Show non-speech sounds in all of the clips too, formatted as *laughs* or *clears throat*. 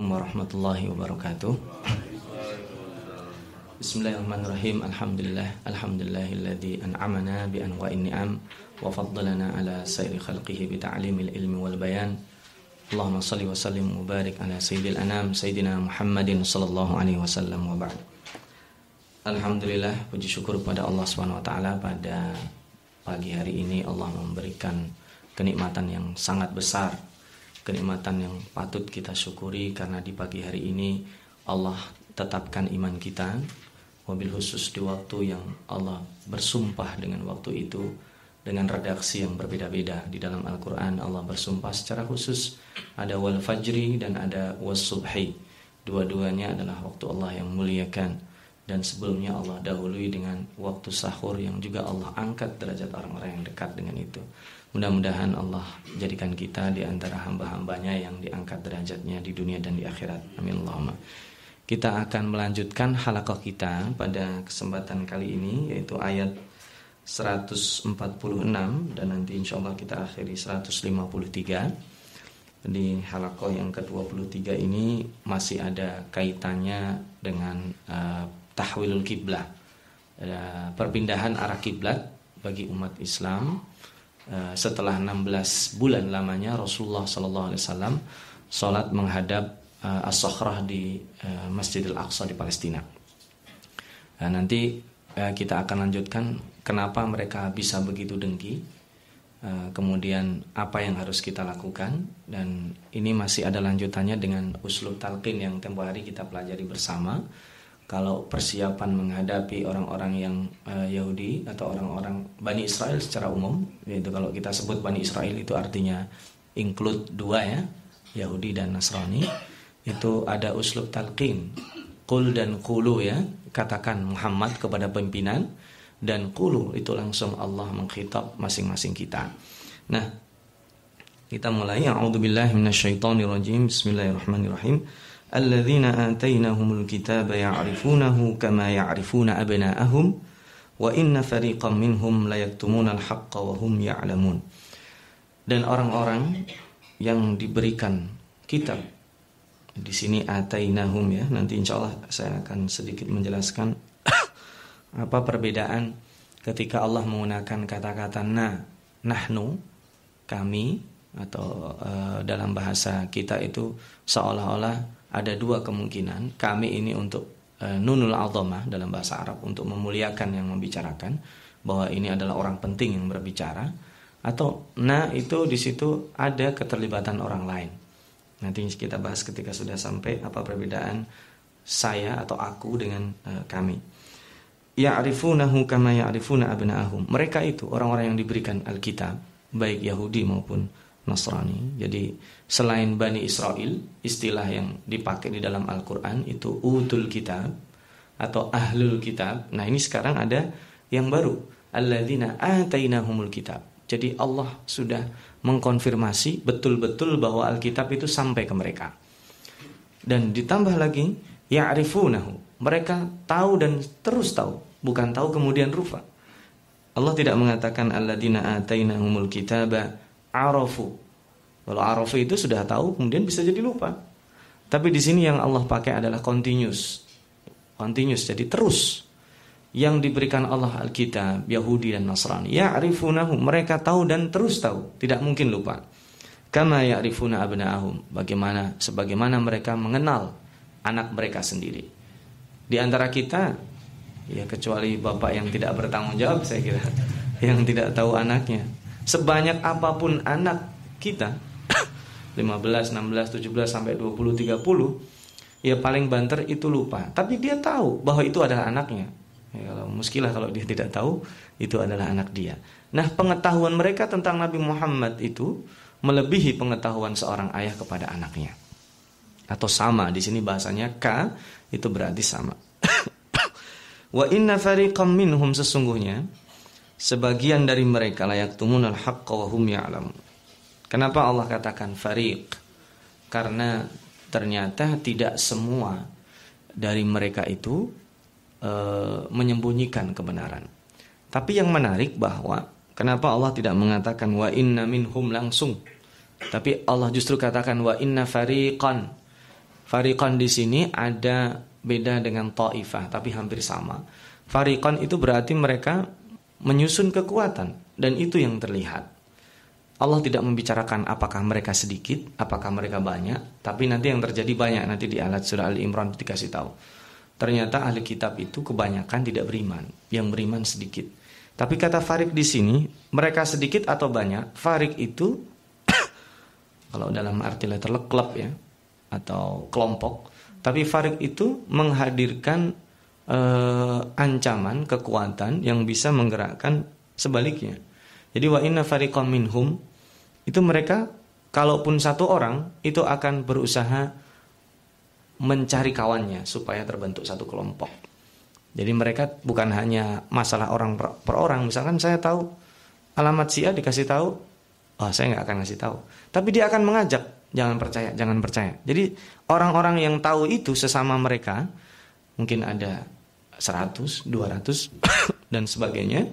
warahmatullahi wabarakatuh. Bismillahirrahmanirrahim. Alhamdulillah. Alhamdulillahilladzi an'amana bi anwa'in ni'am wa faddalana ala sayri khalqihi bi ta'limil ilmi wal bayan. Allahumma salli wa sallim wa barik ala sayyidil anam sayyidina Muhammadin sallallahu alaihi wasallam wa ba'd. Alhamdulillah puji syukur kepada Allah Subhanahu wa taala pada pagi hari ini Allah memberikan kenikmatan yang sangat besar kenikmatan yang patut kita syukuri karena di pagi hari ini Allah tetapkan iman kita. Mobil khusus di waktu yang Allah bersumpah dengan waktu itu dengan redaksi yang berbeda-beda. Di dalam Al-Quran Allah bersumpah secara khusus ada wal fajri dan ada was subhi. Dua-duanya adalah waktu Allah yang muliakan. Dan sebelumnya Allah dahului dengan waktu sahur yang juga Allah angkat derajat orang-orang yang dekat dengan itu Mudah-mudahan Allah jadikan kita di antara hamba-hambanya yang diangkat derajatnya di dunia dan di akhirat. Amin Allahumma. Kita akan melanjutkan halaqah kita pada kesempatan kali ini yaitu ayat 146 dan nanti insya Allah kita akhiri 153. Di halaqah yang ke-23 ini masih ada kaitannya dengan uh, tahwilul kiblah. Uh, perpindahan arah kiblat bagi umat Islam setelah 16 bulan lamanya Rasulullah Sallallahu Alaihi Wasallam sholat menghadap uh, as-sakhrah di uh, Masjidil Aqsa di Palestina. Nah, nanti kita akan lanjutkan kenapa mereka bisa begitu dengki, kemudian apa yang harus kita lakukan dan ini masih ada lanjutannya dengan uslub talqin yang tempo hari kita pelajari bersama kalau persiapan menghadapi orang-orang yang uh, Yahudi atau orang-orang Bani Israel secara umum yaitu kalau kita sebut Bani Israel itu artinya include dua ya Yahudi dan Nasrani itu ada uslub talqin kul dan kulu ya katakan Muhammad kepada pimpinan dan kulu itu langsung Allah mengkhitab masing-masing kita. Nah kita mulai. A'udzubillahi minasyaitonirrajim. Bismillahirrahmanirrahim الذين atainahumul الكتاب يعرفونه كما يعرفون abna'ahum وإن inna منهم minhum layaktumunal haqqa wa dan orang-orang yang diberikan kitab di sini atainahum ya nanti insya Allah saya akan sedikit menjelaskan *coughs* apa perbedaan ketika Allah menggunakan kata-kata na nahnu kami atau uh, dalam bahasa kita itu seolah-olah ada dua kemungkinan kami ini untuk e, nunul azamah dalam bahasa Arab untuk memuliakan yang membicarakan bahwa ini adalah orang penting yang berbicara atau nah itu di situ ada keterlibatan orang lain. Nanti kita bahas ketika sudah sampai apa perbedaan saya atau aku dengan e, kami. Ya'rifunahu kama ya'rifuna abna'ahum. Mereka itu orang-orang yang diberikan Alkitab, baik Yahudi maupun Nasrani. Jadi selain Bani Israel, istilah yang dipakai di dalam Al-Quran itu utul kitab atau ahlul kitab. Nah ini sekarang ada yang baru. Alladzina atainahumul kitab. Jadi Allah sudah mengkonfirmasi betul-betul bahwa Alkitab itu sampai ke mereka. Dan ditambah lagi, ya'rifunahu. Mereka tahu dan terus tahu. Bukan tahu kemudian rupa. Allah tidak mengatakan alladzina atainahumul kitaba arafu. Kalau arafu itu sudah tahu kemudian bisa jadi lupa. Tapi di sini yang Allah pakai adalah continuous. Continuous jadi terus. Yang diberikan Allah Alkitab, Yahudi dan Nasrani. Ya'rifunahu, mereka tahu dan terus tahu, tidak mungkin lupa. Kama ya'rifuna abna'ahum, bagaimana sebagaimana mereka mengenal anak mereka sendiri. Di antara kita ya kecuali bapak yang tidak bertanggung jawab saya kira, *laughs* yang tidak tahu anaknya sebanyak apa pun anak kita 15, 16, 17 sampai 20, 30 ya paling banter itu lupa. Tapi dia tahu bahwa itu adalah anaknya. Ya, kalau muskilah kalau dia tidak tahu itu adalah anak dia. Nah pengetahuan mereka tentang Nabi Muhammad itu melebihi pengetahuan seorang ayah kepada anaknya. Atau sama di sini bahasanya k itu berarti sama. *coughs* Wa inna fariqam minhum sesungguhnya sebagian dari mereka layak tumun al haqqa wa hum. Kenapa Allah katakan fariq? Karena ternyata tidak semua dari mereka itu e, menyembunyikan kebenaran. Tapi yang menarik bahwa kenapa Allah tidak mengatakan wa inna minhum langsung. Tapi Allah justru katakan wa inna fariqan. Fariqan di sini ada beda dengan ta'ifah tapi hampir sama. Fariqan itu berarti mereka menyusun kekuatan dan itu yang terlihat. Allah tidak membicarakan apakah mereka sedikit, apakah mereka banyak, tapi nanti yang terjadi banyak nanti di alat surah Al Imran dikasih tahu. Ternyata ahli kitab itu kebanyakan tidak beriman, yang beriman sedikit. Tapi kata Farik di sini, mereka sedikit atau banyak, Farik itu *coughs* kalau dalam arti letter klub ya atau kelompok, tapi Farik itu menghadirkan eh, ancaman, kekuatan yang bisa menggerakkan sebaliknya. Jadi wa inna fariqam minhum itu mereka kalaupun satu orang itu akan berusaha mencari kawannya supaya terbentuk satu kelompok. Jadi mereka bukan hanya masalah orang per, per orang. Misalkan saya tahu alamat si A dikasih tahu, oh saya nggak akan ngasih tahu. Tapi dia akan mengajak, jangan percaya, jangan percaya. Jadi orang-orang yang tahu itu sesama mereka mungkin ada 100, 200 *coughs* dan sebagainya.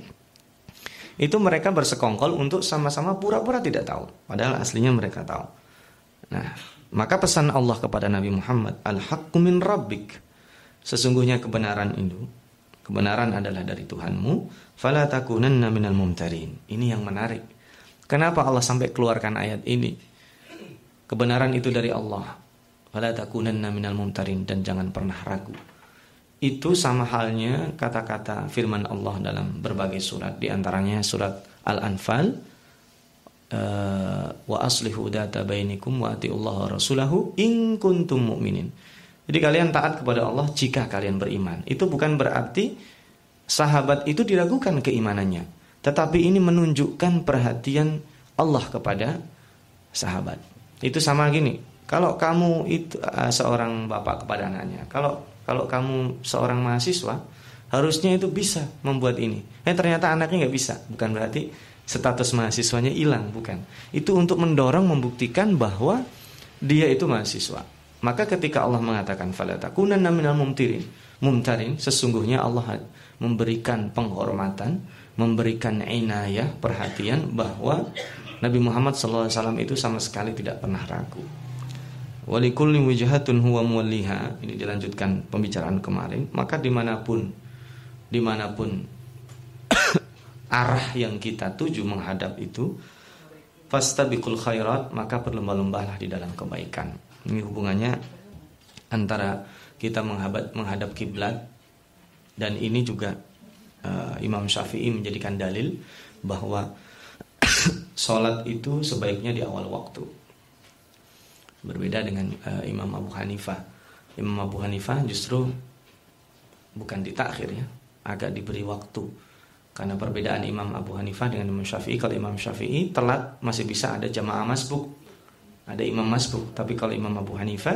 Itu mereka bersekongkol untuk sama-sama pura-pura tidak tahu. Padahal aslinya mereka tahu. Nah maka pesan Allah kepada Nabi Muhammad al-haqqu min rabbik. Sesungguhnya kebenaran itu kebenaran adalah dari Tuhanmu. Fala takunanna minal mumtarin. Ini yang menarik. Kenapa Allah sampai keluarkan ayat ini? Kebenaran itu dari Allah. Fala takunanna minal mumtarin. Dan jangan pernah ragu itu sama halnya kata-kata firman Allah dalam berbagai surat di antaranya surat Al-Anfal eh, wa aslihu data bainikum wa atiullaha rasulahu in mu'minin. Jadi kalian taat kepada Allah jika kalian beriman. Itu bukan berarti sahabat itu diragukan keimanannya, tetapi ini menunjukkan perhatian Allah kepada sahabat. Itu sama gini, kalau kamu itu uh, seorang bapak kepada anaknya, kalau kalau kamu seorang mahasiswa harusnya itu bisa membuat ini. Eh ternyata anaknya nggak bisa, bukan berarti status mahasiswanya hilang, bukan. Itu untuk mendorong membuktikan bahwa dia itu mahasiswa. Maka ketika Allah mengatakan falatakunanna minal mumtirin, mumtarin, sesungguhnya Allah memberikan penghormatan, memberikan inayah, perhatian bahwa Nabi Muhammad SAW itu sama sekali tidak pernah ragu. Walikulli wijhatun huwa muwalliha. Ini dilanjutkan pembicaraan kemarin. Maka di mana pun Di mana pun *coughs* Arah yang kita tuju menghadap itu Fastabikul khairat Maka berlomba-lombalah di dalam kebaikan. Ini hubungannya Antara kita menghadap, menghadap kiblat Dan ini juga uh, Imam Syafi'i menjadikan dalil Bahwa *coughs* Sholat itu sebaiknya di awal waktu Berbeda dengan uh, Imam Abu Hanifah. Imam Abu Hanifah justru bukan ditakhir ya, agak diberi waktu. Karena perbedaan Imam Abu Hanifah dengan Imam Syafi'i, kalau Imam Syafi'i telat masih bisa ada jamaah masbuk. Ada imam masbuk, tapi kalau Imam Abu Hanifah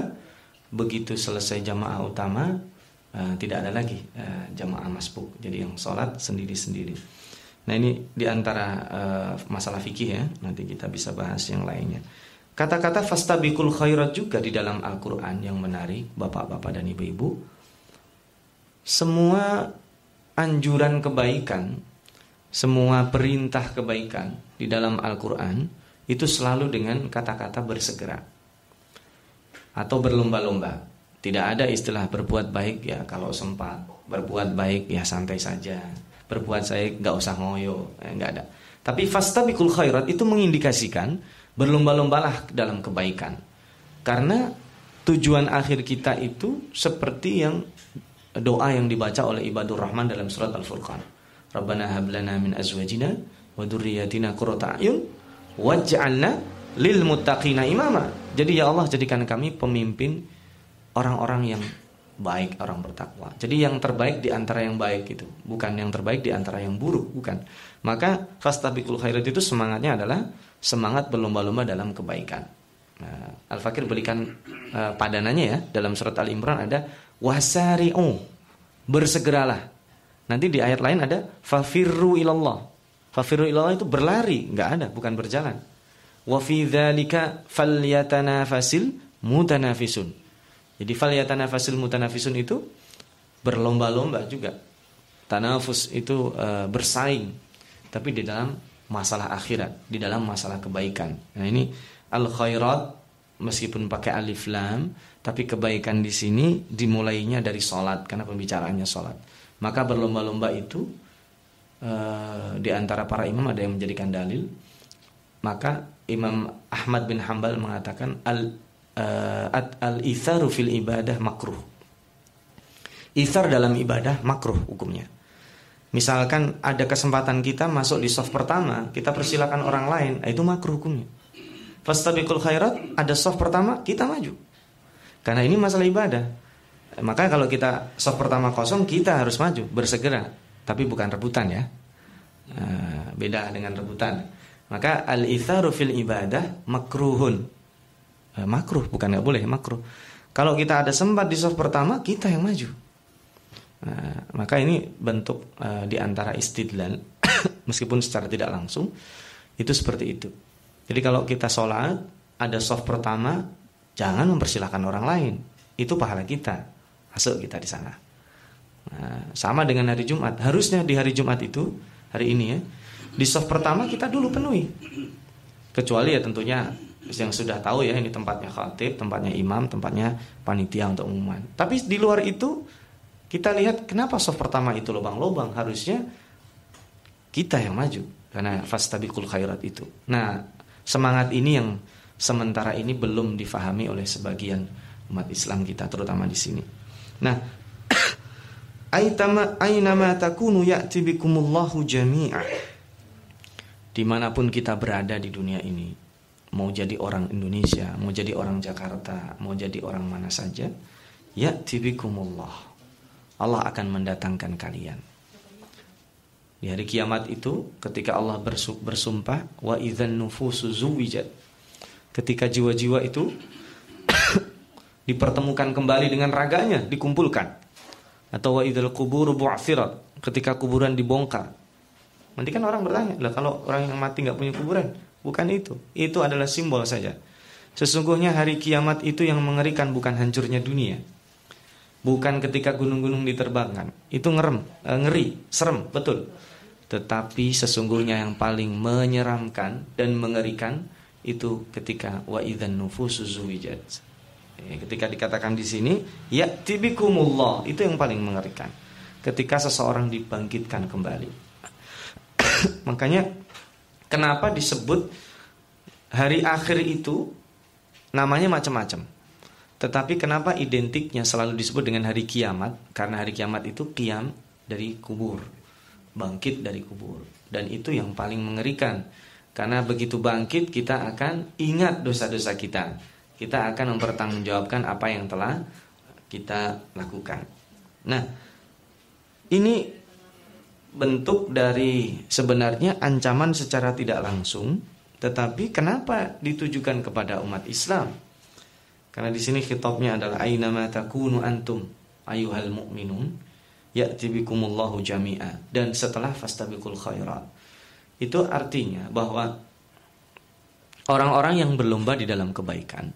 begitu selesai jamaah utama uh, tidak ada lagi uh, jamaah masbuk. Jadi yang sholat sendiri-sendiri. Nah ini di antara uh, masalah fikih ya. Nanti kita bisa bahas yang lainnya. Kata-kata fastabikul khairat juga di dalam Al-Quran yang menarik Bapak-bapak dan ibu-ibu. Semua anjuran kebaikan Semua perintah kebaikan di dalam Al-Quran Itu selalu dengan kata-kata bersegera Atau berlomba-lomba. Tidak ada istilah berbuat baik ya kalau sempat. Berbuat baik ya santai saja. Berbuat saya nggak usah ngoyo. Eh, nggak ada Tapi fastabikul khairat itu mengindikasikan Berlomba-lombalah dalam kebaikan. Karena tujuan akhir kita itu seperti yang doa yang dibaca oleh ibadur rahman dalam surat Al-Furqan. Rabbana hablana min azwajina wa dzurriyyatina qurrata a'yun waj'alna lil muttaqina imama. Jadi ya Allah jadikan kami pemimpin orang-orang yang baik, orang bertakwa. Jadi yang terbaik di antara yang baik itu, bukan yang terbaik di antara yang buruk, bukan. Maka fastabiqul khairat itu semangatnya adalah semangat berlomba-lomba dalam kebaikan. Nah, Al-Fakir berikan uh, padanannya ya dalam surat Al-Imran ada wasari'u bersegeralah. Nanti di ayat lain ada fafirru ilallah. Fafirru ilallah itu berlari, nggak ada, bukan berjalan. Wa fi dzalika falyatanafasil mutanafisun. Jadi falyatanafasil mutanafisun itu berlomba-lomba juga. Tanafus itu uh, bersaing. Tapi di dalam masalah akhirat, di dalam masalah kebaikan. Nah ini al khairat meskipun pakai alif lam, tapi kebaikan di sini dimulainya dari sholat karena pembicaraannya sholat. Maka berlomba-lomba itu uh, di antara para imam ada yang menjadikan dalil. Maka Imam Ahmad bin Hambal mengatakan al uh, al itharu fil ibadah makruh. Ithar dalam ibadah makruh hukumnya. Misalkan ada kesempatan kita masuk di soft pertama, kita persilakan orang lain, itu makruh hukumnya. Fastabiqul khairat, ada soft pertama, kita maju. Karena ini masalah ibadah. Maka kalau kita soft pertama kosong, kita harus maju, bersegera. Tapi bukan rebutan ya. Nah, beda dengan rebutan. Maka al-itharu fil ibadah makruhun. Eh, makruh, bukan nggak boleh, makruh. Kalau kita ada sempat di soft pertama, kita yang maju. Nah, maka ini bentuk uh, di antara istidlal *coughs* meskipun secara tidak langsung itu seperti itu. Jadi kalau kita sholat ada soft pertama jangan mempersilahkan orang lain itu pahala kita masuk kita di sana. Nah, sama dengan hari Jumat harusnya di hari Jumat itu hari ini ya di soft pertama kita dulu penuhi kecuali ya tentunya yang sudah tahu ya ini tempatnya khatib, tempatnya imam, tempatnya panitia untuk umuman. Tapi di luar itu kita lihat kenapa soft pertama itu lubang-lubang harusnya kita yang maju karena fastabiqul khairat itu. Nah, semangat ini yang sementara ini belum difahami oleh sebagian umat Islam kita terutama di sini. Nah, *coughs* aitama ainama takunu ya'ti bikumullahu jami'a. Di mana pun kita berada di dunia ini, mau jadi orang Indonesia, mau jadi orang Jakarta, mau jadi orang mana saja, ya'ti bikumullah Allah akan mendatangkan kalian. Di hari kiamat itu ketika Allah bersumpah wa idzan nufusu zuwijat. Ketika jiwa-jiwa itu *coughs* dipertemukan kembali dengan raganya, dikumpulkan. Atau wa idzal quburu bu'thirat, ketika kuburan dibongkar. Nanti kan orang bertanya, "Lah kalau orang yang mati nggak punya kuburan?" Bukan itu. Itu adalah simbol saja. Sesungguhnya hari kiamat itu yang mengerikan bukan hancurnya dunia, Bukan ketika gunung-gunung diterbangkan. Itu ngerem, e, ngeri, serem, betul. Tetapi sesungguhnya yang paling menyeramkan dan mengerikan itu ketika wa idzan nufusu zuwijat. Eh, ketika dikatakan di sini ya tibikumullah itu yang paling mengerikan. Ketika seseorang dibangkitkan kembali. *coughs* Makanya kenapa disebut hari akhir itu namanya macam-macam. Tetapi kenapa identiknya selalu disebut dengan hari kiamat? Karena hari kiamat itu kiam dari kubur, bangkit dari kubur. Dan itu yang paling mengerikan. Karena begitu bangkit kita akan ingat dosa-dosa kita. Kita akan mempertanggungjawabkan apa yang telah kita lakukan. Nah, ini bentuk dari sebenarnya ancaman secara tidak langsung, tetapi kenapa ditujukan kepada umat Islam? Karena di sini khitabnya adalah aina takunu antum ayuhal mu'minun ya'ti bikumullahu jami'a dan setelah fastabiqul khairat. Itu artinya bahwa orang-orang yang berlomba di dalam kebaikan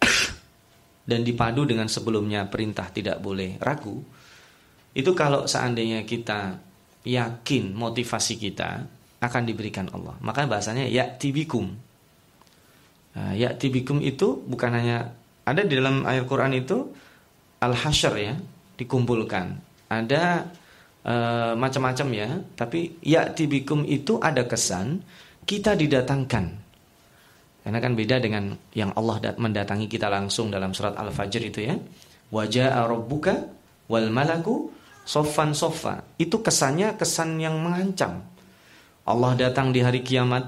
*coughs* dan dipadu dengan sebelumnya perintah tidak boleh ragu, itu kalau seandainya kita yakin motivasi kita akan diberikan Allah. Maka bahasanya ya'ti bikum Nah, ya tibikum itu bukan hanya ada di dalam ayat Quran itu al-hasyr ya, dikumpulkan. Ada e, macam-macam ya, tapi ya tibikum itu ada kesan kita didatangkan. Karena kan beda dengan yang Allah mendatangi kita langsung dalam surat Al-Fajr itu ya. Wajah rabbuka wal malaku sofan sofa. Itu kesannya kesan yang mengancam. Allah datang di hari kiamat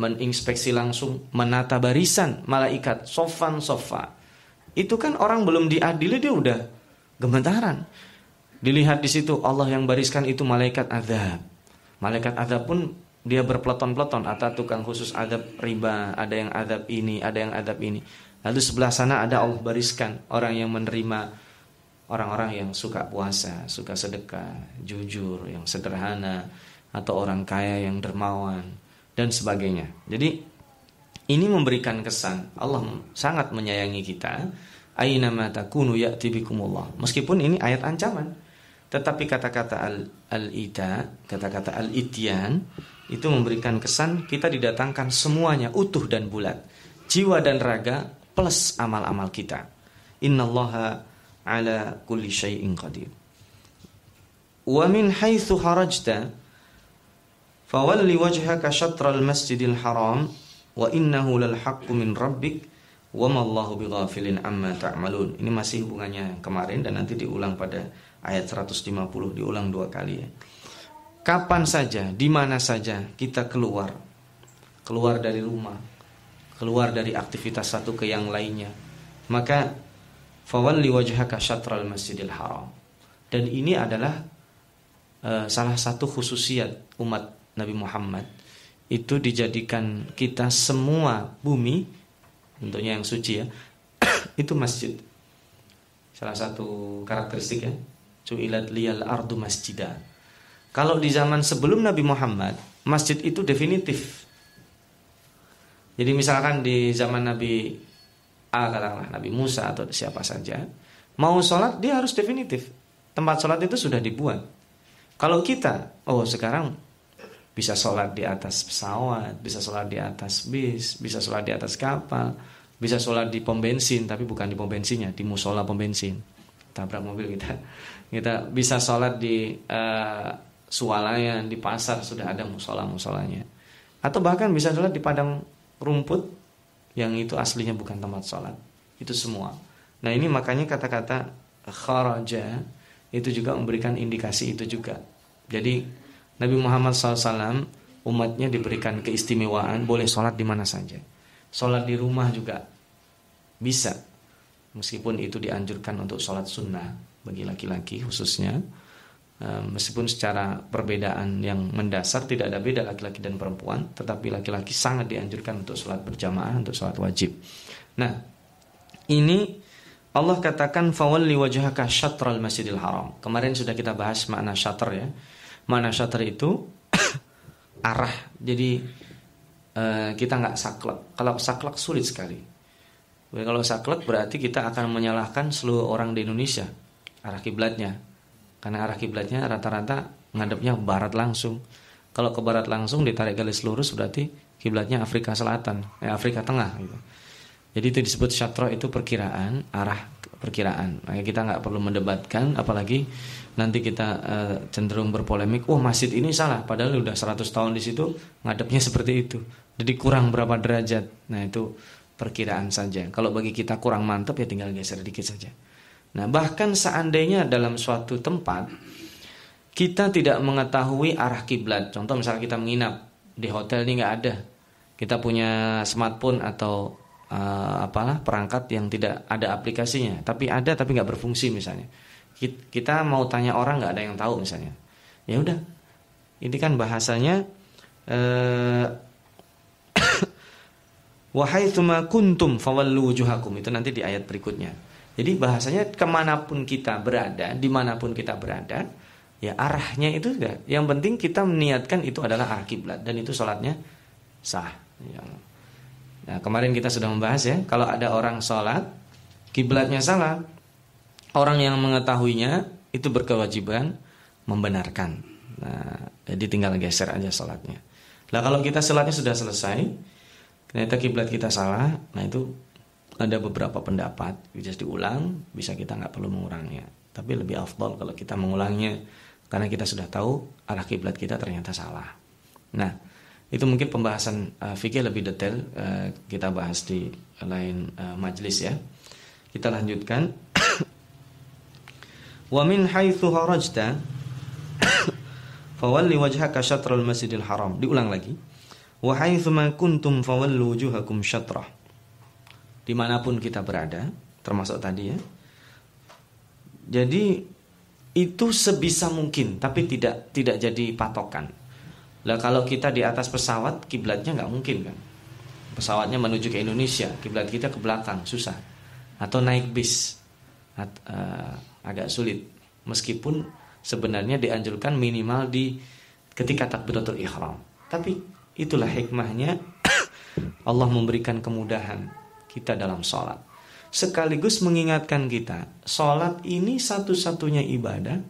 meninspeksi langsung, menata barisan malaikat, sofan sofa. Itu kan orang belum diadili dia udah gemetaran. Dilihat di situ Allah yang bariskan itu malaikat azab. Malaikat azab pun dia berpeleton-peleton atau tukang khusus adab riba, ada yang adab ini, ada yang adab ini. Lalu sebelah sana ada Allah bariskan orang yang menerima orang-orang yang suka puasa, suka sedekah, jujur, yang sederhana, atau orang kaya yang dermawan, dan sebagainya. Jadi ini memberikan kesan Allah sangat menyayangi kita. Aina bikumullah. Meskipun ini ayat ancaman, tetapi kata-kata al-ita, kata-kata al-ityan itu memberikan kesan kita didatangkan semuanya utuh dan bulat. jiwa dan raga plus amal-amal kita. Innallaha ala kulli syai'in qadir. Wa min haitsu harajta fawalli wajhaka syatral masjidil haram wa innahu lal haqqu min rabbik wa ma Allahu bighafilin amma ta'malun. Ini masih hubungannya kemarin dan nanti diulang pada ayat 150 diulang dua kali ya. Kapan saja, di mana saja kita keluar, keluar dari rumah, keluar dari aktivitas satu ke yang lainnya, maka fawalli wajhaka syatral masjidil haram. Dan ini adalah uh, salah satu khususiat umat Nabi Muhammad itu dijadikan kita semua bumi bentuknya yang suci ya *coughs* itu masjid salah satu karakteristik ya cuilat liyal ardu masjidah kalau di zaman sebelum Nabi Muhammad, masjid itu definitif. Jadi misalkan di zaman Nabi A katakanlah Nabi Musa atau siapa saja, mau sholat dia harus definitif. Tempat sholat itu sudah dibuat. Kalau kita, oh sekarang bisa sholat di atas pesawat, bisa sholat di atas bis, bisa sholat di atas kapal, bisa sholat di pom bensin, tapi bukan di pom bensinnya, di musola pom bensin. Tabrak mobil kita. *laughs* Kita bisa sholat di uh, sualayan di pasar sudah ada musola-musolanya. Atau bahkan bisa sholat di padang rumput yang itu aslinya bukan tempat sholat. Itu semua. Nah ini makanya kata-kata kharaja itu juga memberikan indikasi itu juga. Jadi Nabi Muhammad SAW umatnya diberikan keistimewaan boleh sholat di mana saja. Sholat di rumah juga bisa. Meskipun itu dianjurkan untuk sholat sunnah bagi laki-laki khususnya meskipun secara perbedaan yang mendasar tidak ada beda laki-laki dan perempuan, tetapi laki-laki sangat dianjurkan untuk sholat berjamaah, untuk sholat wajib. Nah, ini Allah katakan fawalli wajhaka syatral masjidil haram. Kemarin sudah kita bahas makna syatr ya. Makna syatr itu *coughs* arah. Jadi uh, kita nggak saklek. Kalau saklek sulit sekali. Kalau saklek berarti kita akan menyalahkan seluruh orang di Indonesia arah kiblatnya karena arah kiblatnya rata-rata ngadepnya barat langsung. Kalau ke barat langsung ditarik garis lurus berarti kiblatnya Afrika Selatan, eh, Afrika Tengah gitu. Jadi itu disebut syatro itu perkiraan, arah perkiraan. Maka kita nggak perlu mendebatkan apalagi nanti kita uh, cenderung berpolemik, "Wah, oh, masjid ini salah padahal udah 100 tahun di situ ngadepnya seperti itu." Jadi kurang berapa derajat. Nah, itu perkiraan saja. Kalau bagi kita kurang mantap ya tinggal geser dikit saja. Nah, bahkan seandainya dalam suatu tempat kita tidak mengetahui arah kiblat. Contoh misalnya kita menginap di hotel ini nggak ada. Kita punya smartphone atau uh, apalah perangkat yang tidak ada aplikasinya, tapi ada tapi nggak berfungsi misalnya. Kita mau tanya orang nggak ada yang tahu misalnya. Ya udah. Ini kan bahasanya uh, *coughs* Wahai kuntum fawallu wujuhakum itu nanti di ayat berikutnya. Jadi bahasanya ke mana pun kita berada, di mana pun kita berada, ya arahnya itu sudah. Yang penting kita meniatkan itu adalah arah kiblat dan itu sholatnya sah. Ya. Nah kemarin kita sudah membahas ya, kalau ada orang sholat kiblatnya salah, orang yang mengetahuinya itu berkewajiban membenarkan. Nah jadi tinggal geser aja sholatnya. Nah kalau kita sholatnya sudah selesai, ternyata kiblat kita salah, nah itu ada beberapa pendapat. Bisa diulang bisa kita nggak perlu mengurangnya. Tapi lebih afdol kalau kita mengulangnya. Karena kita sudah tahu arah kiblat kita ternyata salah. Nah itu mungkin pembahasan uh, fikih lebih detail uh, kita bahas di lain uh, majelis ya. Kita lanjutkan. *coughs* Wa min haitsu harajta *coughs* fawalli wajhaka syatrul masjidil haram. Diulang lagi. Wa haitsu ma kuntum fawallu wujuhakum syatrah di mana pun kita berada, termasuk tadi ya. Jadi itu sebisa mungkin, tapi tidak tidak jadi patokan. Lah kalau kita di atas pesawat, kiblatnya nggak mungkin kan? Pesawatnya menuju ke Indonesia, kiblat kita ke belakang, susah. Atau naik bis, at, uh, agak sulit. Meskipun sebenarnya dianjurkan minimal di ketika takbiratul ihram. Tapi itulah hikmahnya *coughs* Allah memberikan kemudahan kita dalam sholat. Sekaligus mengingatkan kita, sholat ini satu-satunya ibadah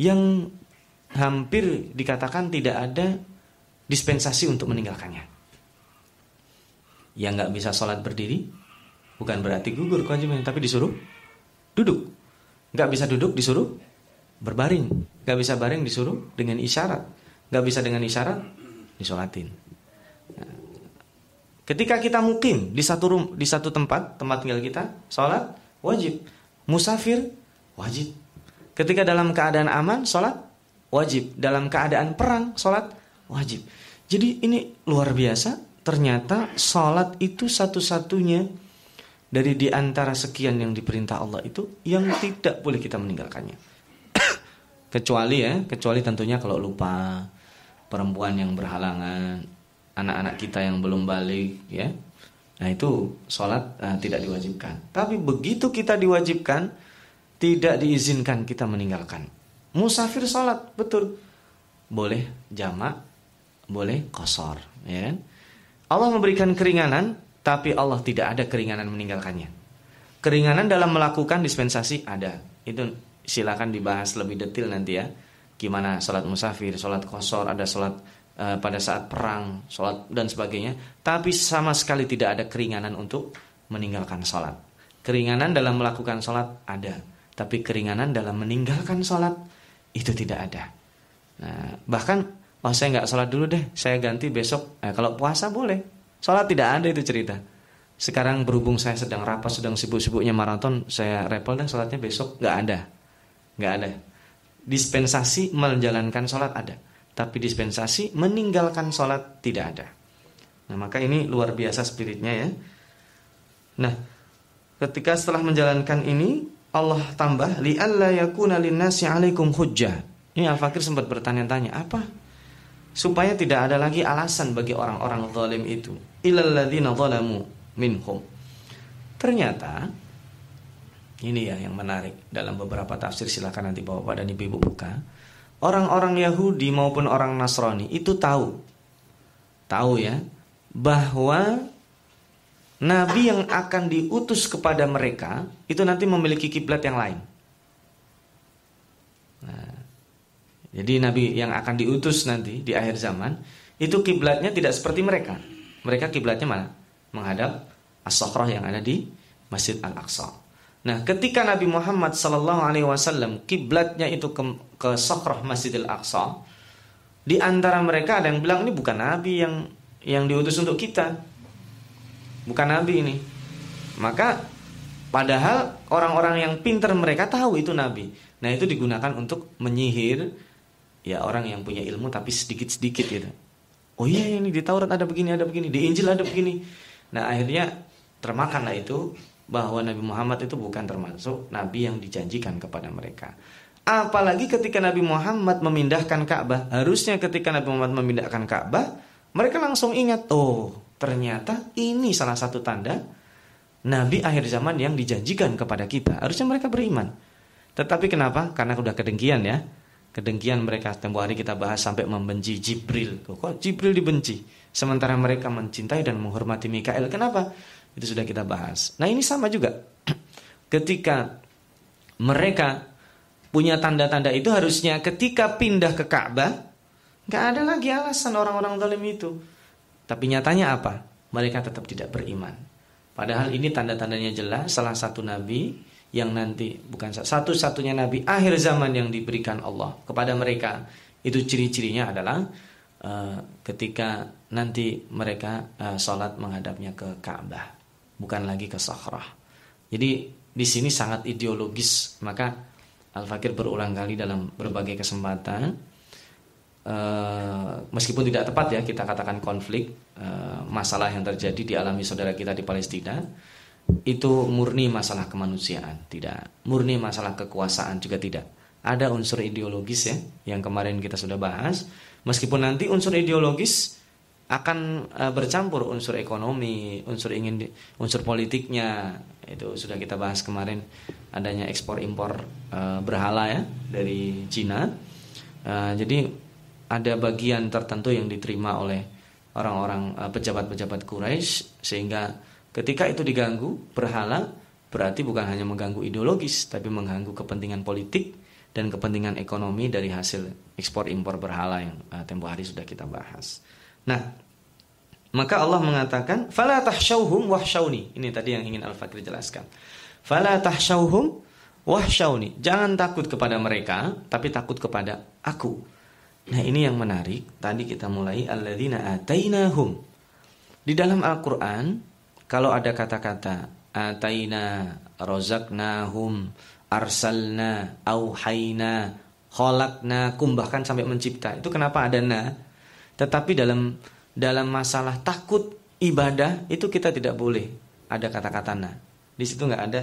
yang hampir dikatakan tidak ada dispensasi untuk meninggalkannya. yang nggak bisa sholat berdiri bukan berarti gugur kewajibannya tapi disuruh duduk nggak bisa duduk disuruh berbaring nggak bisa baring disuruh dengan isyarat nggak bisa dengan isyarat disolatin ketika kita mukim di satu rum, di satu tempat tempat tinggal kita sholat wajib. Musafir wajib. Ketika dalam keadaan aman sholat wajib. Dalam keadaan perang sholat wajib. Jadi ini luar biasa. Ternyata sholat itu satu-satunya dari di antara sekian yang diperintah Allah itu yang tidak boleh kita meninggalkannya. *coughs* kecuali ya, kecuali tentunya kalau lupa perempuan yang berhalangan, anak-anak kita yang belum balik ya. Nah itu sholat nah, tidak diwajibkan. Tapi begitu kita diwajibkan, tidak diizinkan kita meninggalkan. Musafir sholat betul, boleh jamak, boleh kosor, ya kan? Allah memberikan keringanan, tapi Allah tidak ada keringanan meninggalkannya. Keringanan dalam melakukan dispensasi ada. Itu silakan dibahas lebih detail nanti ya. Gimana sholat musafir, sholat kosor, ada sholat uh, pada saat perang, sholat dan sebagainya. Tapi sama sekali tidak ada keringanan untuk meninggalkan sholat. Keringanan dalam melakukan sholat ada. Tapi keringanan dalam meninggalkan sholat itu tidak ada. Nah, bahkan Oh saya nggak sholat dulu deh, saya ganti besok. Eh, kalau puasa boleh, sholat tidak ada itu cerita. Sekarang berhubung saya sedang rapat, sedang sibuk-sibuknya maraton, saya repel deh sholatnya besok nggak ada, nggak ada. Dispensasi menjalankan sholat ada, tapi dispensasi meninggalkan sholat tidak ada. Nah maka ini luar biasa spiritnya ya. Nah ketika setelah menjalankan ini Allah tambah li'alla yakuna linnasi alaikum hujjah. Ini Al-Fakir sempat bertanya-tanya, apa supaya tidak ada lagi alasan bagi orang-orang zalim itu illalladzina zalamu minhum ternyata ini ya yang menarik dalam beberapa tafsir silakan nanti Bapak dan Ibu buka orang-orang Yahudi maupun orang Nasrani itu tahu tahu ya bahwa Nabi yang akan diutus kepada mereka itu nanti memiliki kiblat yang lain. Nah, jadi nabi yang akan diutus nanti di akhir zaman itu kiblatnya tidak seperti mereka. Mereka kiblatnya mana? Menghadap as-sakhrah yang ada di Masjid Al-Aqsa. Nah, ketika Nabi Muhammad sallallahu alaihi wasallam kiblatnya itu ke, ke sakhrah Masjidil Aqsa, di antara mereka ada yang bilang ini bukan nabi yang yang diutus untuk kita. Bukan nabi ini. Maka padahal orang-orang yang pintar mereka tahu itu nabi. Nah, itu digunakan untuk menyihir ya orang yang punya ilmu tapi sedikit-sedikit gitu. Oh iya ini di Taurat ada begini, ada begini, di Injil ada begini. Nah akhirnya termakanlah itu bahwa Nabi Muhammad itu bukan termasuk Nabi yang dijanjikan kepada mereka. Apalagi ketika Nabi Muhammad memindahkan Ka'bah, harusnya ketika Nabi Muhammad memindahkan Ka'bah, mereka langsung ingat, oh ternyata ini salah satu tanda Nabi akhir zaman yang dijanjikan kepada kita. Harusnya mereka beriman. Tetapi kenapa? Karena sudah kedengkian ya kedengkian mereka tempo hari kita bahas sampai membenci Jibril. Kok Jibril dibenci? Sementara mereka mencintai dan menghormati Mikael. Kenapa? Itu sudah kita bahas. Nah ini sama juga. *clears throat* Ketika mereka punya tanda-tanda itu harusnya ketika pindah ke Ka'bah nggak ada lagi alasan orang-orang zalim itu. Tapi nyatanya apa? Mereka tetap tidak beriman. Padahal ini tanda-tandanya jelas salah satu nabi yang nanti bukan satu-satunya nabi akhir zaman yang diberikan Allah kepada mereka itu ciri-cirinya adalah uh, ketika nanti mereka uh, sholat menghadapnya ke Ka'bah bukan lagi ke Sakhrah jadi di sini sangat ideologis maka Al Fakir berulang kali dalam berbagai kesempatan uh, meskipun tidak tepat ya kita katakan konflik uh, masalah yang terjadi dialami saudara kita di Palestina itu murni masalah kemanusiaan, tidak. Murni masalah kekuasaan juga tidak. Ada unsur ideologis ya yang kemarin kita sudah bahas. Meskipun nanti unsur ideologis akan uh, bercampur unsur ekonomi, unsur ingin unsur politiknya itu sudah kita bahas kemarin adanya ekspor impor uh, berhala ya dari Cina. Uh, jadi ada bagian tertentu yang diterima oleh orang-orang pejabat-pejabat Quraisy sehingga Ketika itu diganggu, berhala berarti bukan hanya mengganggu ideologis, tapi mengganggu kepentingan politik dan kepentingan ekonomi dari hasil ekspor impor berhala yang uh, tempo hari sudah kita bahas. Nah, Maka Allah mengatakan, "Fala tahsyauhum wahsyauni." Ini tadi yang ingin Al-Fakir jelaskan. "Fala tahsyauhum wahsyauni." Jangan takut kepada mereka, tapi takut kepada aku. Nah, ini yang menarik. Tadi kita mulai alladzina atainahum. Di dalam Al-Qur'an kalau ada kata-kata ataina, rozaknahum, arsalna, auhayna, khalaqnakum bahkan sampai mencipta. Itu kenapa ada na? Tetapi dalam dalam masalah takut ibadah itu kita tidak boleh ada kata-kata na. Di situ nggak ada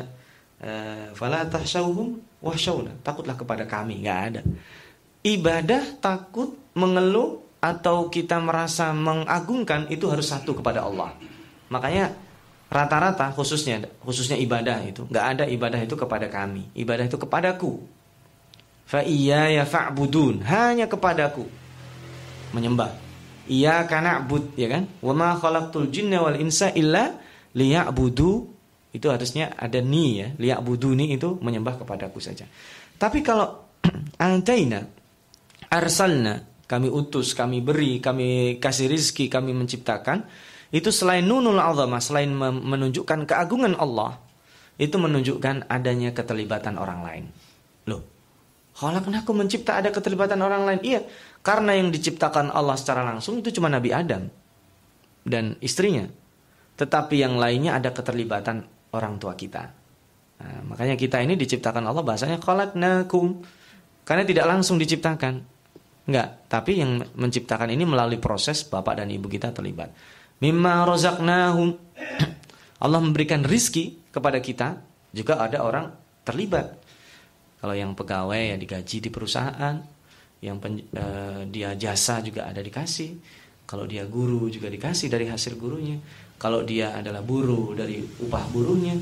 eh, fala tahsyauhum wahsyauna. Takutlah kepada kami, nggak ada. Ibadah takut mengeluh atau kita merasa mengagungkan itu harus satu kepada Allah. Makanya rata-rata khususnya khususnya ibadah itu nggak ada ibadah itu kepada kami. Ibadah itu kepadaku. Fa iya ya fa'budun hanya kepadaku menyembah Iya karena bud ya kan? Wa ma khalaqtul jinna wal insa illa liya'budu. Itu harusnya ada ni ya. Liya'budu ni itu menyembah kepadaku saja. Tapi kalau *clears throat* antaina arsalna kami utus, kami beri, kami kasih rizki, kami menciptakan itu selain nunul azamah, selain menunjukkan keagungan Allah, itu menunjukkan adanya keterlibatan orang lain. Loh, aku mencipta ada keterlibatan orang lain. Iya, karena yang diciptakan Allah secara langsung itu cuma Nabi Adam dan istrinya. Tetapi yang lainnya ada keterlibatan orang tua kita. Nah, makanya kita ini diciptakan Allah bahasanya khalaqnakum. Karena tidak langsung diciptakan. Enggak, tapi yang menciptakan ini melalui proses bapak dan ibu kita terlibat. Mimma rozaknahum. *clears throat* Allah memberikan rizki kepada kita, juga ada orang terlibat. Kalau yang pegawai ya digaji di perusahaan, yang pen, uh, dia jasa juga ada dikasih. Kalau dia guru juga dikasih dari hasil gurunya. Kalau dia adalah buruh dari upah buruhnya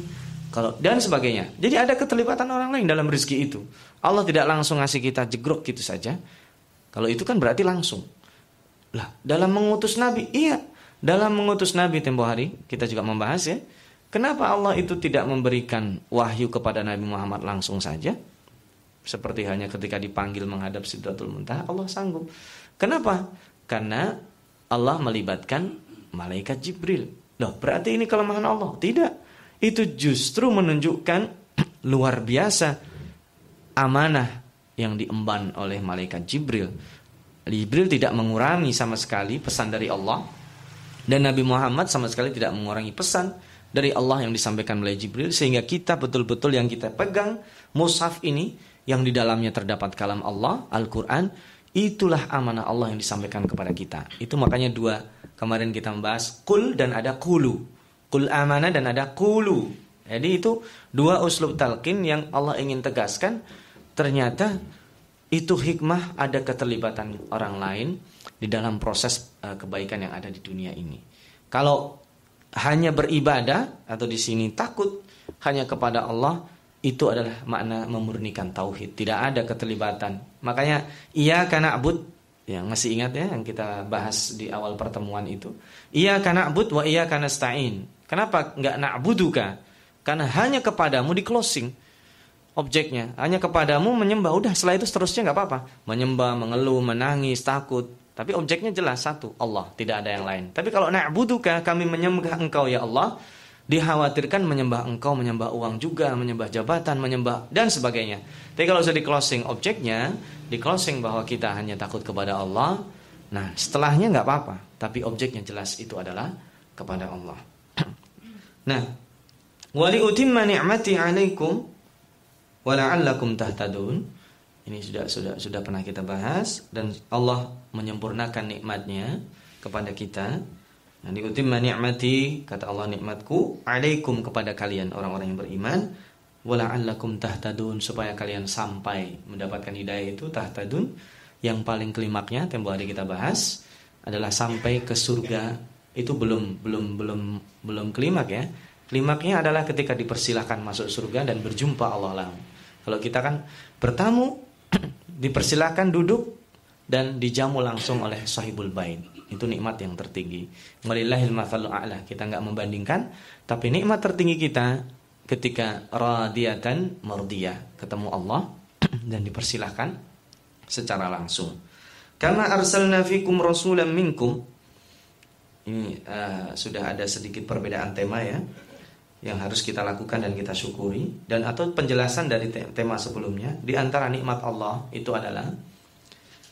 kalau dan sebagainya. Jadi ada keterlibatan orang lain dalam rezeki itu. Allah tidak langsung ngasih kita jegrok gitu saja. Kalau itu kan berarti langsung. Lah dalam mengutus nabi iya. Dalam mengutus nabi tempo hari kita juga membahas ya. Kenapa Allah itu tidak memberikan wahyu kepada Nabi Muhammad langsung saja seperti hanya ketika dipanggil menghadap Sidratul Muntaha Allah sanggup. Kenapa? Karena Allah melibatkan malaikat Jibril. Loh, berarti ini kelemahan Allah? Tidak. Itu justru menunjukkan *clears throat* luar biasa amanah yang diemban oleh malaikat Jibril. Jibril tidak mengurangi sama sekali pesan dari Allah dan Nabi Muhammad sama sekali tidak mengurangi pesan dari Allah yang disampaikan oleh Jibril sehingga kita betul-betul yang kita pegang mushaf ini yang di dalamnya terdapat kalam Allah, Al-Quran, itulah amanah Allah yang disampaikan kepada kita. Itu makanya dua kemarin kita membahas kul dan ada kulu. Kul amanah dan ada kulu. Jadi itu dua uslub talqin yang Allah ingin tegaskan. Ternyata itu hikmah ada keterlibatan orang lain di dalam proses uh, kebaikan yang ada di dunia ini. Kalau hanya beribadah atau di sini takut hanya kepada Allah, itu adalah makna memurnikan tauhid. Tidak ada keterlibatan. Makanya iya karena abud yang masih ingat ya yang kita bahas di awal pertemuan itu. Iya karena abud wa iya karena stain. Kenapa nggak na'buduka? Karena hanya kepadamu di closing objeknya. Hanya kepadamu menyembah. Udah setelah itu seterusnya nggak apa-apa. Menyembah, mengeluh, menangis, takut. Tapi objeknya jelas satu, Allah, tidak ada yang lain. Tapi kalau na'buduka, kami menyembah engkau ya Allah, dikhawatirkan menyembah engkau, menyembah uang juga, menyembah jabatan, menyembah dan sebagainya. Tapi kalau sudah di closing objeknya, di closing bahwa kita hanya takut kepada Allah, nah setelahnya nggak apa-apa. Tapi objeknya jelas itu adalah kepada Allah. *clears throat* nah, wali utimma ni'mati 'alaikum wa la'allakum tahtadun. Ini sudah sudah sudah pernah kita bahas dan Allah menyempurnakan nikmatnya kepada kita Nah, diutimma ni'mati kata Allah nikmatku alaikum kepada kalian orang-orang yang beriman wala'allakum tahtadun supaya kalian sampai mendapatkan hidayah itu tahtadun. Yang paling klimaknya tempo hari kita bahas adalah sampai ke surga. Itu belum belum belum belum klimak ya. Klimaknya adalah ketika dipersilahkan masuk surga dan berjumpa Allah. Lah kalau kita kan bertamu *clears throat* dipersilahkan duduk dan dijamu langsung oleh sahibul bait itu nikmat yang tertinggi. Walillahil mathalu a'la. Kita nggak membandingkan, tapi nikmat tertinggi kita ketika radiyatan mardiyah, ketemu Allah *clears throat* dan dipersilahkan secara langsung. Karena arsalna fikum rasulan minkum ini uh, sudah ada sedikit perbedaan tema ya yang harus kita lakukan dan kita syukuri dan atau penjelasan dari tema sebelumnya di antara nikmat Allah itu adalah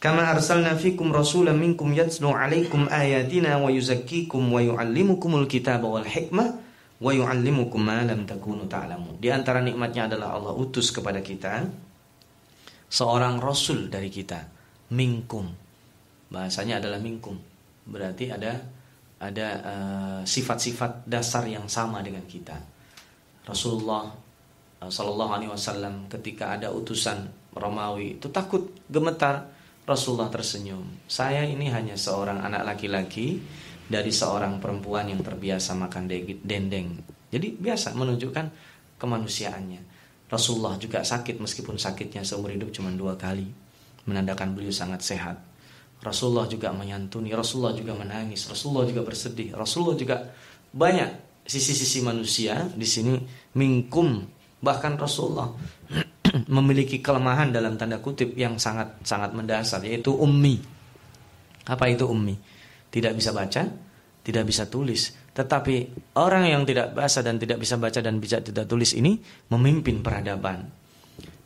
Kama arsalna fikum rasulan minkum yatslu alaikum ayatina wa yuzakkikum wa yuallimukumul kitaba wal hikmah wa yuallimukum ma lam takunu. Di antara nikmatnya adalah Allah utus kepada kita seorang rasul dari kita, minkum. Bahasanya adalah minkum. Berarti ada ada uh, sifat-sifat uh, dasar yang sama dengan kita. Rasulullah uh, Sallallahu Alaihi Wasallam ketika ada utusan Romawi itu takut gemetar Rasulullah tersenyum. Saya ini hanya seorang anak laki-laki dari seorang perempuan yang terbiasa makan dendeng. Jadi biasa menunjukkan kemanusiaannya. Rasulullah juga sakit meskipun sakitnya seumur hidup cuma dua kali. Menandakan beliau sangat sehat. Rasulullah juga menyantuni, Rasulullah juga menangis, Rasulullah juga bersedih, Rasulullah juga banyak sisi-sisi manusia di sini mingkum bahkan Rasulullah *clears throat* memiliki kelemahan dalam tanda kutip yang sangat sangat mendasar yaitu ummi. Apa itu ummi? Tidak bisa baca, tidak bisa tulis. Tetapi orang yang tidak bahasa dan tidak bisa baca dan bisa tidak tulis ini memimpin peradaban.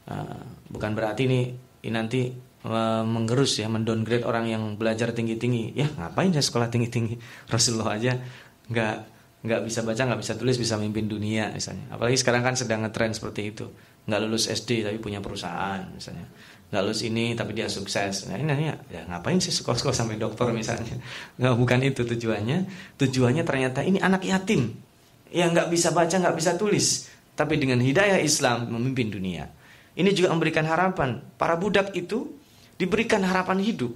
Uh, bukan berarti ini, ini nanti uh, menggerus ya, mendowngrade orang yang belajar tinggi-tinggi. Ya ngapain ya sekolah tinggi-tinggi? *laughs* Rasulullah aja nggak nggak bisa baca, nggak bisa tulis, bisa memimpin dunia misalnya. Apalagi sekarang kan sedang ngetren seperti itu nggak lulus SD tapi punya perusahaan misalnya. Nggak lulus ini tapi dia sukses. Nah ini ya, ya ngapain sih sekolah-sekolah sampai dokter misalnya? *laughs* Nggak bukan itu tujuannya. Tujuannya ternyata ini anak yatim yang nggak bisa baca nggak bisa tulis tapi dengan hidayah Islam memimpin dunia. Ini juga memberikan harapan. Para budak itu diberikan harapan hidup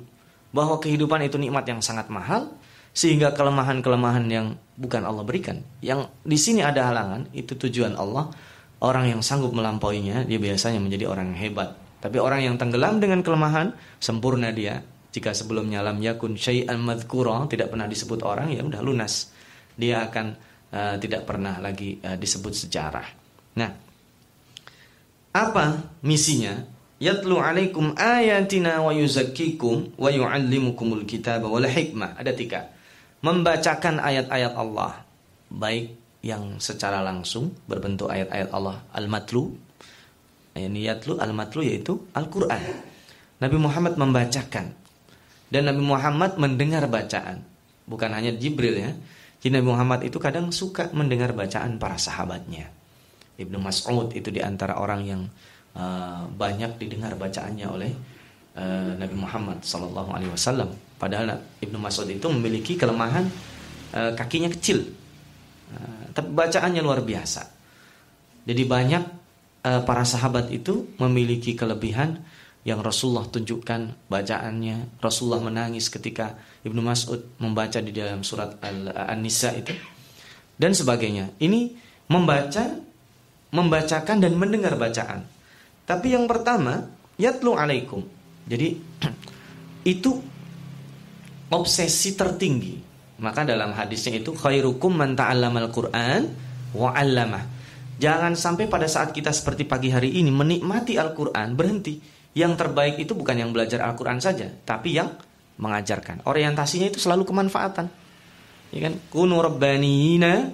bahwa kehidupan itu nikmat yang sangat mahal sehingga kelemahan-kelemahan yang bukan Allah berikan. Yang di sini ada halangan itu tujuan Allah Orang yang sanggup melampauinya, dia biasanya menjadi orang yang hebat. Tapi orang yang tenggelam dengan kelemahan, sempurna dia. Jika sebelumnya lam yakun syai'an madhkura, tidak pernah disebut orang, ya udah lunas. Dia akan uh, tidak pernah lagi uh, disebut sejarah. Nah, apa misinya? Yatlu alaikum ayatina wa yuzakkikum wa yu'allimukumul kitaba wal hikmah. Ada tiga. Membacakan ayat-ayat Allah. Baik yang secara langsung berbentuk ayat-ayat Allah al-matlu ayat-yatlu al-matlu yaitu Al-Qur'an. Nabi Muhammad membacakan dan Nabi Muhammad mendengar bacaan. Bukan hanya Jibril ya. Jadi Nabi Muhammad itu kadang suka mendengar bacaan para sahabatnya. Ibnu Mas'ud itu di antara orang yang uh, banyak didengar bacaannya oleh uh, Nabi Muhammad Sallallahu Alaihi Wasallam. Padahal Ibnu Mas'ud itu memiliki kelemahan uh, kakinya kecil, tapi bacaannya luar biasa. Jadi banyak uh, para sahabat itu memiliki kelebihan yang Rasulullah tunjukkan bacaannya. Rasulullah menangis ketika Ibnu Mas'ud membaca di dalam surat An-Nisa itu dan sebagainya. Ini membaca, membacakan dan mendengar bacaan. Tapi yang pertama, yatlu alaikum. Jadi *clears throat* itu obsesi tertinggi maka dalam hadisnya itu khairukum man ta'allamal Qur'an wa 'allamah. Jangan sampai pada saat kita seperti pagi hari ini menikmati Al-Qur'an berhenti. Yang terbaik itu bukan yang belajar Al-Qur'an saja, tapi yang mengajarkan. Orientasinya itu selalu kemanfaatan. Ya kan? Kunu rabbanina,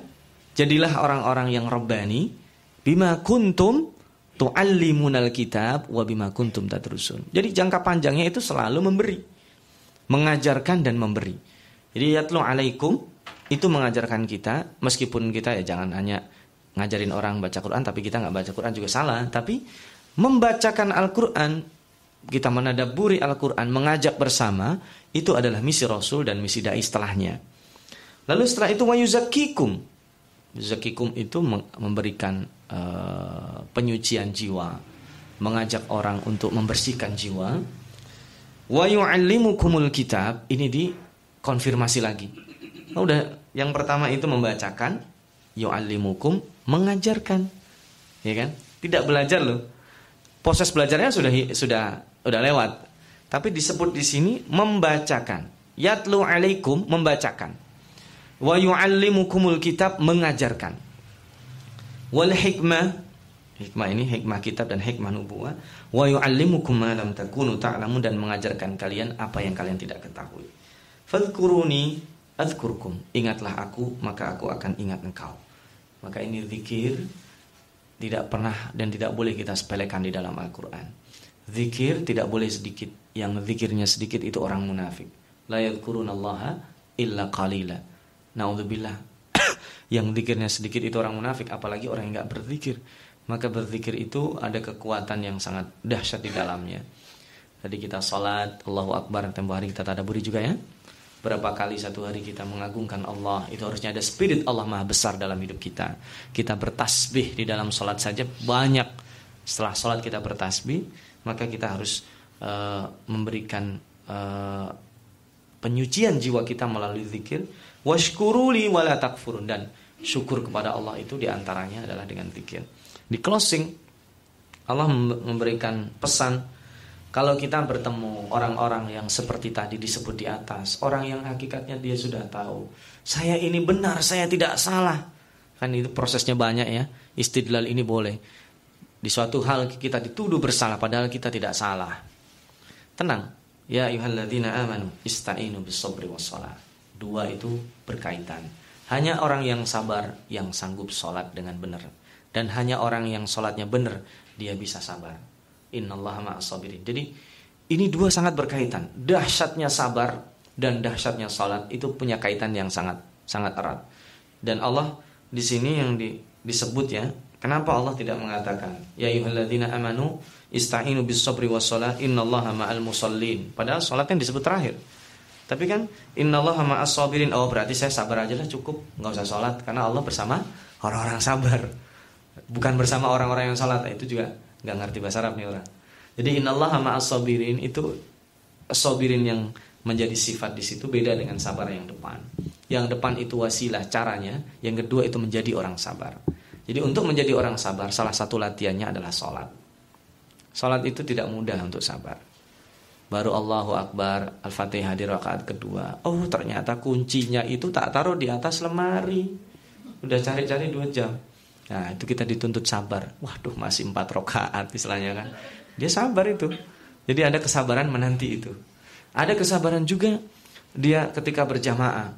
jadilah orang-orang yang rabbani bima kuntum tu'allimunal kitab wa bima kuntum tadrusun. Jadi jangka panjangnya itu selalu memberi, mengajarkan dan memberi. Jadi yatlu alaikum itu mengajarkan kita meskipun kita ya jangan hanya ngajarin orang baca Quran tapi kita nggak baca Quran juga salah. Tapi membacakan Al-Quran kita menadaburi Al-Quran mengajak bersama itu adalah misi Rasul dan misi dai setelahnya. Lalu setelah itu wayuzakikum zakikum itu memberikan uh, penyucian jiwa mengajak orang untuk membersihkan jiwa. Wa yu'allimukumul kitab ini di konfirmasi lagi. Nah, udah yang pertama itu membacakan, yu'allimukum mengajarkan. Ya kan? Tidak belajar loh. Proses belajarnya sudah sudah udah lewat. Tapi disebut di sini membacakan. Yatlu alaikum membacakan. Wa yu'allimukumul kitab mengajarkan. Wal hikmah Hikmah ini hikmah kitab dan hikmah nubuah. Wa yu'allimukum ma lam takunu ta'lamun dan mengajarkan kalian apa yang kalian tidak ketahui. Fadkuruni adzkurkum. Ingatlah aku, maka aku akan ingat engkau. Maka ini zikir tidak pernah dan tidak boleh kita sepelekan di dalam Al-Qur'an. Zikir tidak boleh sedikit. Yang zikirnya sedikit itu orang munafik. La yadhkurunallaha illa qalila. Nauzubillah. *coughs* yang zikirnya sedikit itu orang munafik, apalagi orang yang enggak berzikir. Maka berzikir itu ada kekuatan yang sangat dahsyat di dalamnya. Tadi kita salat, Allahu Akbar, tempo hari kita tadaburi juga ya berapa kali satu hari kita mengagungkan Allah itu harusnya ada spirit Allah maha besar dalam hidup kita. Kita bertasbih di dalam sholat saja banyak. Setelah sholat kita bertasbih maka kita harus uh, memberikan uh, penyucian jiwa kita melalui zikir. Washkuruli wala takfurun. Dan syukur kepada Allah itu di antaranya adalah dengan zikir. Di closing Allah memberikan pesan kalau kita bertemu orang-orang yang seperti tadi disebut di atas, orang yang hakikatnya dia sudah tahu, saya ini benar, saya tidak salah. Kan itu prosesnya banyak ya. Istidlal ini boleh. Di suatu hal kita dituduh bersalah padahal kita tidak salah. Tenang. Ya ayyuhalladzina amanu ista'inu bis-sabri. Dua itu berkaitan. Hanya orang yang sabar yang sanggup sholat dengan benar. Dan hanya orang yang sholatnya benar, dia bisa sabar. Innallaha ma'as sabirin. Jadi ini dua sangat berkaitan. Dahsyatnya sabar dan dahsyatnya salat itu punya kaitan yang sangat sangat erat. Dan Allah di sini yang di, disebut ya, kenapa Allah tidak mengatakan ya ayyuhalladzina amanu ista'inu bis sabri was shalah innallaha ma'al musallin. Padahal salat yang disebut terakhir. Tapi kan innallaha ma'as sabirin. Oh, berarti saya sabar aja lah cukup, nggak usah salat karena Allah bersama orang-orang sabar. Bukan bersama orang-orang yang salat. Itu juga nggak ngerti bahasa Arab nih orang. Jadi innallaha ma'as sabirin itu sabirin yang menjadi sifat di situ beda dengan sabar yang depan. Yang depan itu wasilah caranya, yang kedua itu menjadi orang sabar. Jadi untuk menjadi orang sabar salah satu latihannya adalah sholat. Sholat itu tidak mudah untuk sabar. Baru Allahu Akbar, Al-Fatihah di rakaat kedua. Oh ternyata kuncinya itu tak taruh di atas lemari. Udah cari-cari dua jam. Nah itu kita dituntut sabar. Waduh masih empat rokaat istilahnya kan. Dia sabar itu. Jadi ada kesabaran menanti itu. Ada kesabaran juga dia ketika berjamaah.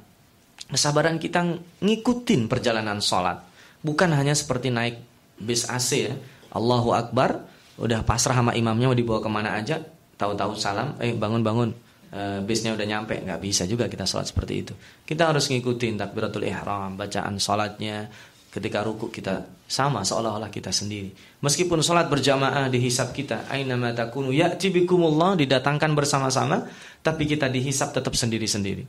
Kesabaran kita ngikutin perjalanan sholat. Bukan hanya seperti naik bis AC ya. Allahu Akbar. Udah pasrah sama imamnya mau dibawa ke mana aja. Tahu-tahu salam. Eh bangun-bangun. E, bisnya udah nyampe. Nggak bisa juga kita sholat seperti itu. Kita harus ngikutin takbiratul ihram. Bacaan sholatnya Ketika ruku kita sama seolah-olah kita sendiri. Meskipun sholat berjamaah dihisap kita, aina matakunu ya'ti bikumullah didatangkan bersama-sama, tapi kita dihisap tetap sendiri-sendiri.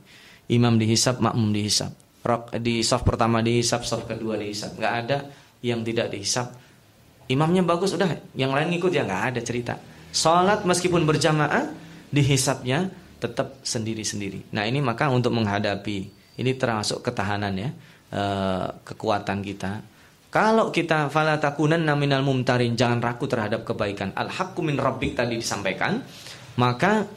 Imam dihisap, makmum dihisap. Rok di soft pertama dihisap, soft kedua dihisap. Nggak ada yang tidak dihisap. Imamnya bagus, udah yang lain ngikut ya nggak ada cerita. Sholat meskipun berjamaah dihisapnya tetap sendiri-sendiri. Nah ini maka untuk menghadapi ini termasuk ketahanan ya uh, kekuatan kita. Kalau kita fala takunanna minal mumtarin, jangan ragu terhadap kebaikan. Al haqqu min rabbik tadi disampaikan, maka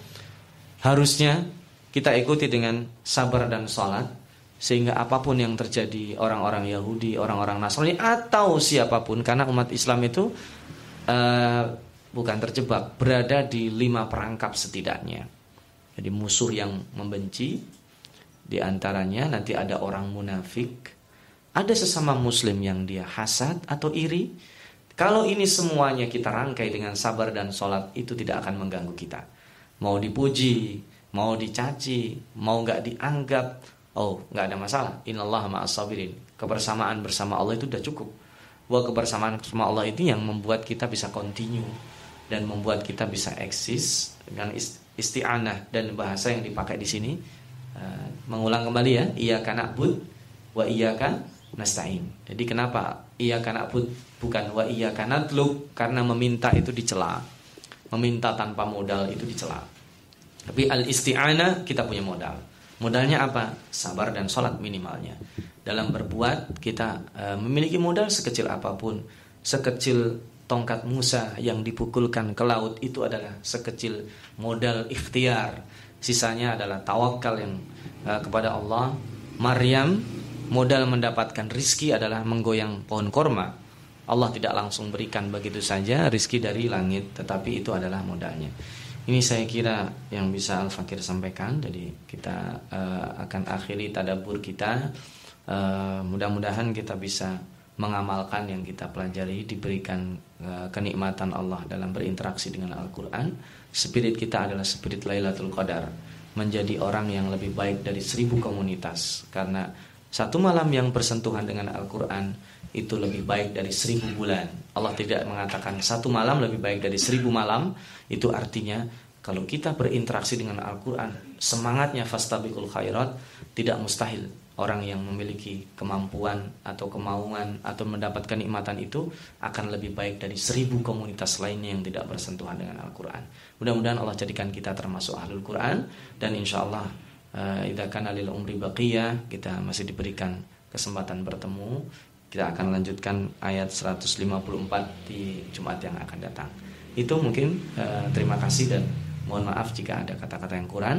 harusnya kita ikuti dengan sabar dan salat sehingga apa pun yang terjadi orang-orang Yahudi, orang-orang Nasrani atau siapa pun karena umat Islam itu uh, bukan terjebak, berada di lima perangkap setidaknya. Jadi musuh yang membenci, di antaranya nanti ada orang munafik, ada sesama muslim yang dia hasad atau iri. Kalau ini semuanya kita rangkai dengan sabar dan sholat itu tidak akan mengganggu kita. Mau dipuji, mau dicaci, mau nggak dianggap, oh nggak ada masalah. Inallah ma'as sabirin. Kebersamaan bersama Allah itu sudah cukup. Bahwa kebersamaan bersama Allah itu yang membuat kita bisa continue dan membuat kita bisa eksis dengan isti'anah dan bahasa yang dipakai di sini Eh, mengulang kembali ya, iya karena bud wa iya kan nasta'in. Jadi kenapa iya karena bud bukan wa iya karena tlub karena meminta itu dicela. Meminta tanpa modal itu dicela. Tapi al isti'anah kita punya modal. Modalnya apa? Sabar dan sholat minimalnya. Dalam berbuat kita e, memiliki modal sekecil apa pun, sekecil tongkat Musa yang dipukulkan ke laut itu adalah sekecil modal ikhtiar sisanya adalah tawakal yang uh, kepada Allah. Maryam modal mendapatkan rizki adalah menggoyang pohon korma. Allah tidak langsung berikan begitu saja rizki dari langit, tetapi itu adalah modalnya. Ini saya kira yang bisa Al Fakir sampaikan. Jadi kita uh, akan akhiri tadabur kita. Uh, mudah-mudahan kita bisa mengamalkan yang kita pelajari, diberikan uh, kenikmatan Allah dalam berinteraksi dengan Al-Quran. Spirit kita adalah spirit Lailatul Qadar, menjadi orang yang lebih baik dari seribu komunitas. Karena satu malam yang bersentuhan dengan Al-Quran itu lebih baik dari seribu bulan. Allah tidak mengatakan satu malam lebih baik dari seribu malam. Itu artinya kalau kita berinteraksi dengan Al-Quran, semangatnya fastabikul khairat, tidak mustahil orang yang memiliki kemampuan atau kemauan atau mendapat kenikmatan itu akan lebih baik dari seribu komunitas lainnya yang tidak bersentuhan dengan Al-Quran. Mudah-mudahan Allah jadikan kita termasuk ahlul Quran dan insya Allah uh, kan alil umri baqiyah kita masih diberikan kesempatan bertemu. Kita akan lanjutkan ayat 154 di Jumat yang akan datang. Itu mungkin uh, terima kasih dan Mohon maaf jika ada kata-kata yang kurang.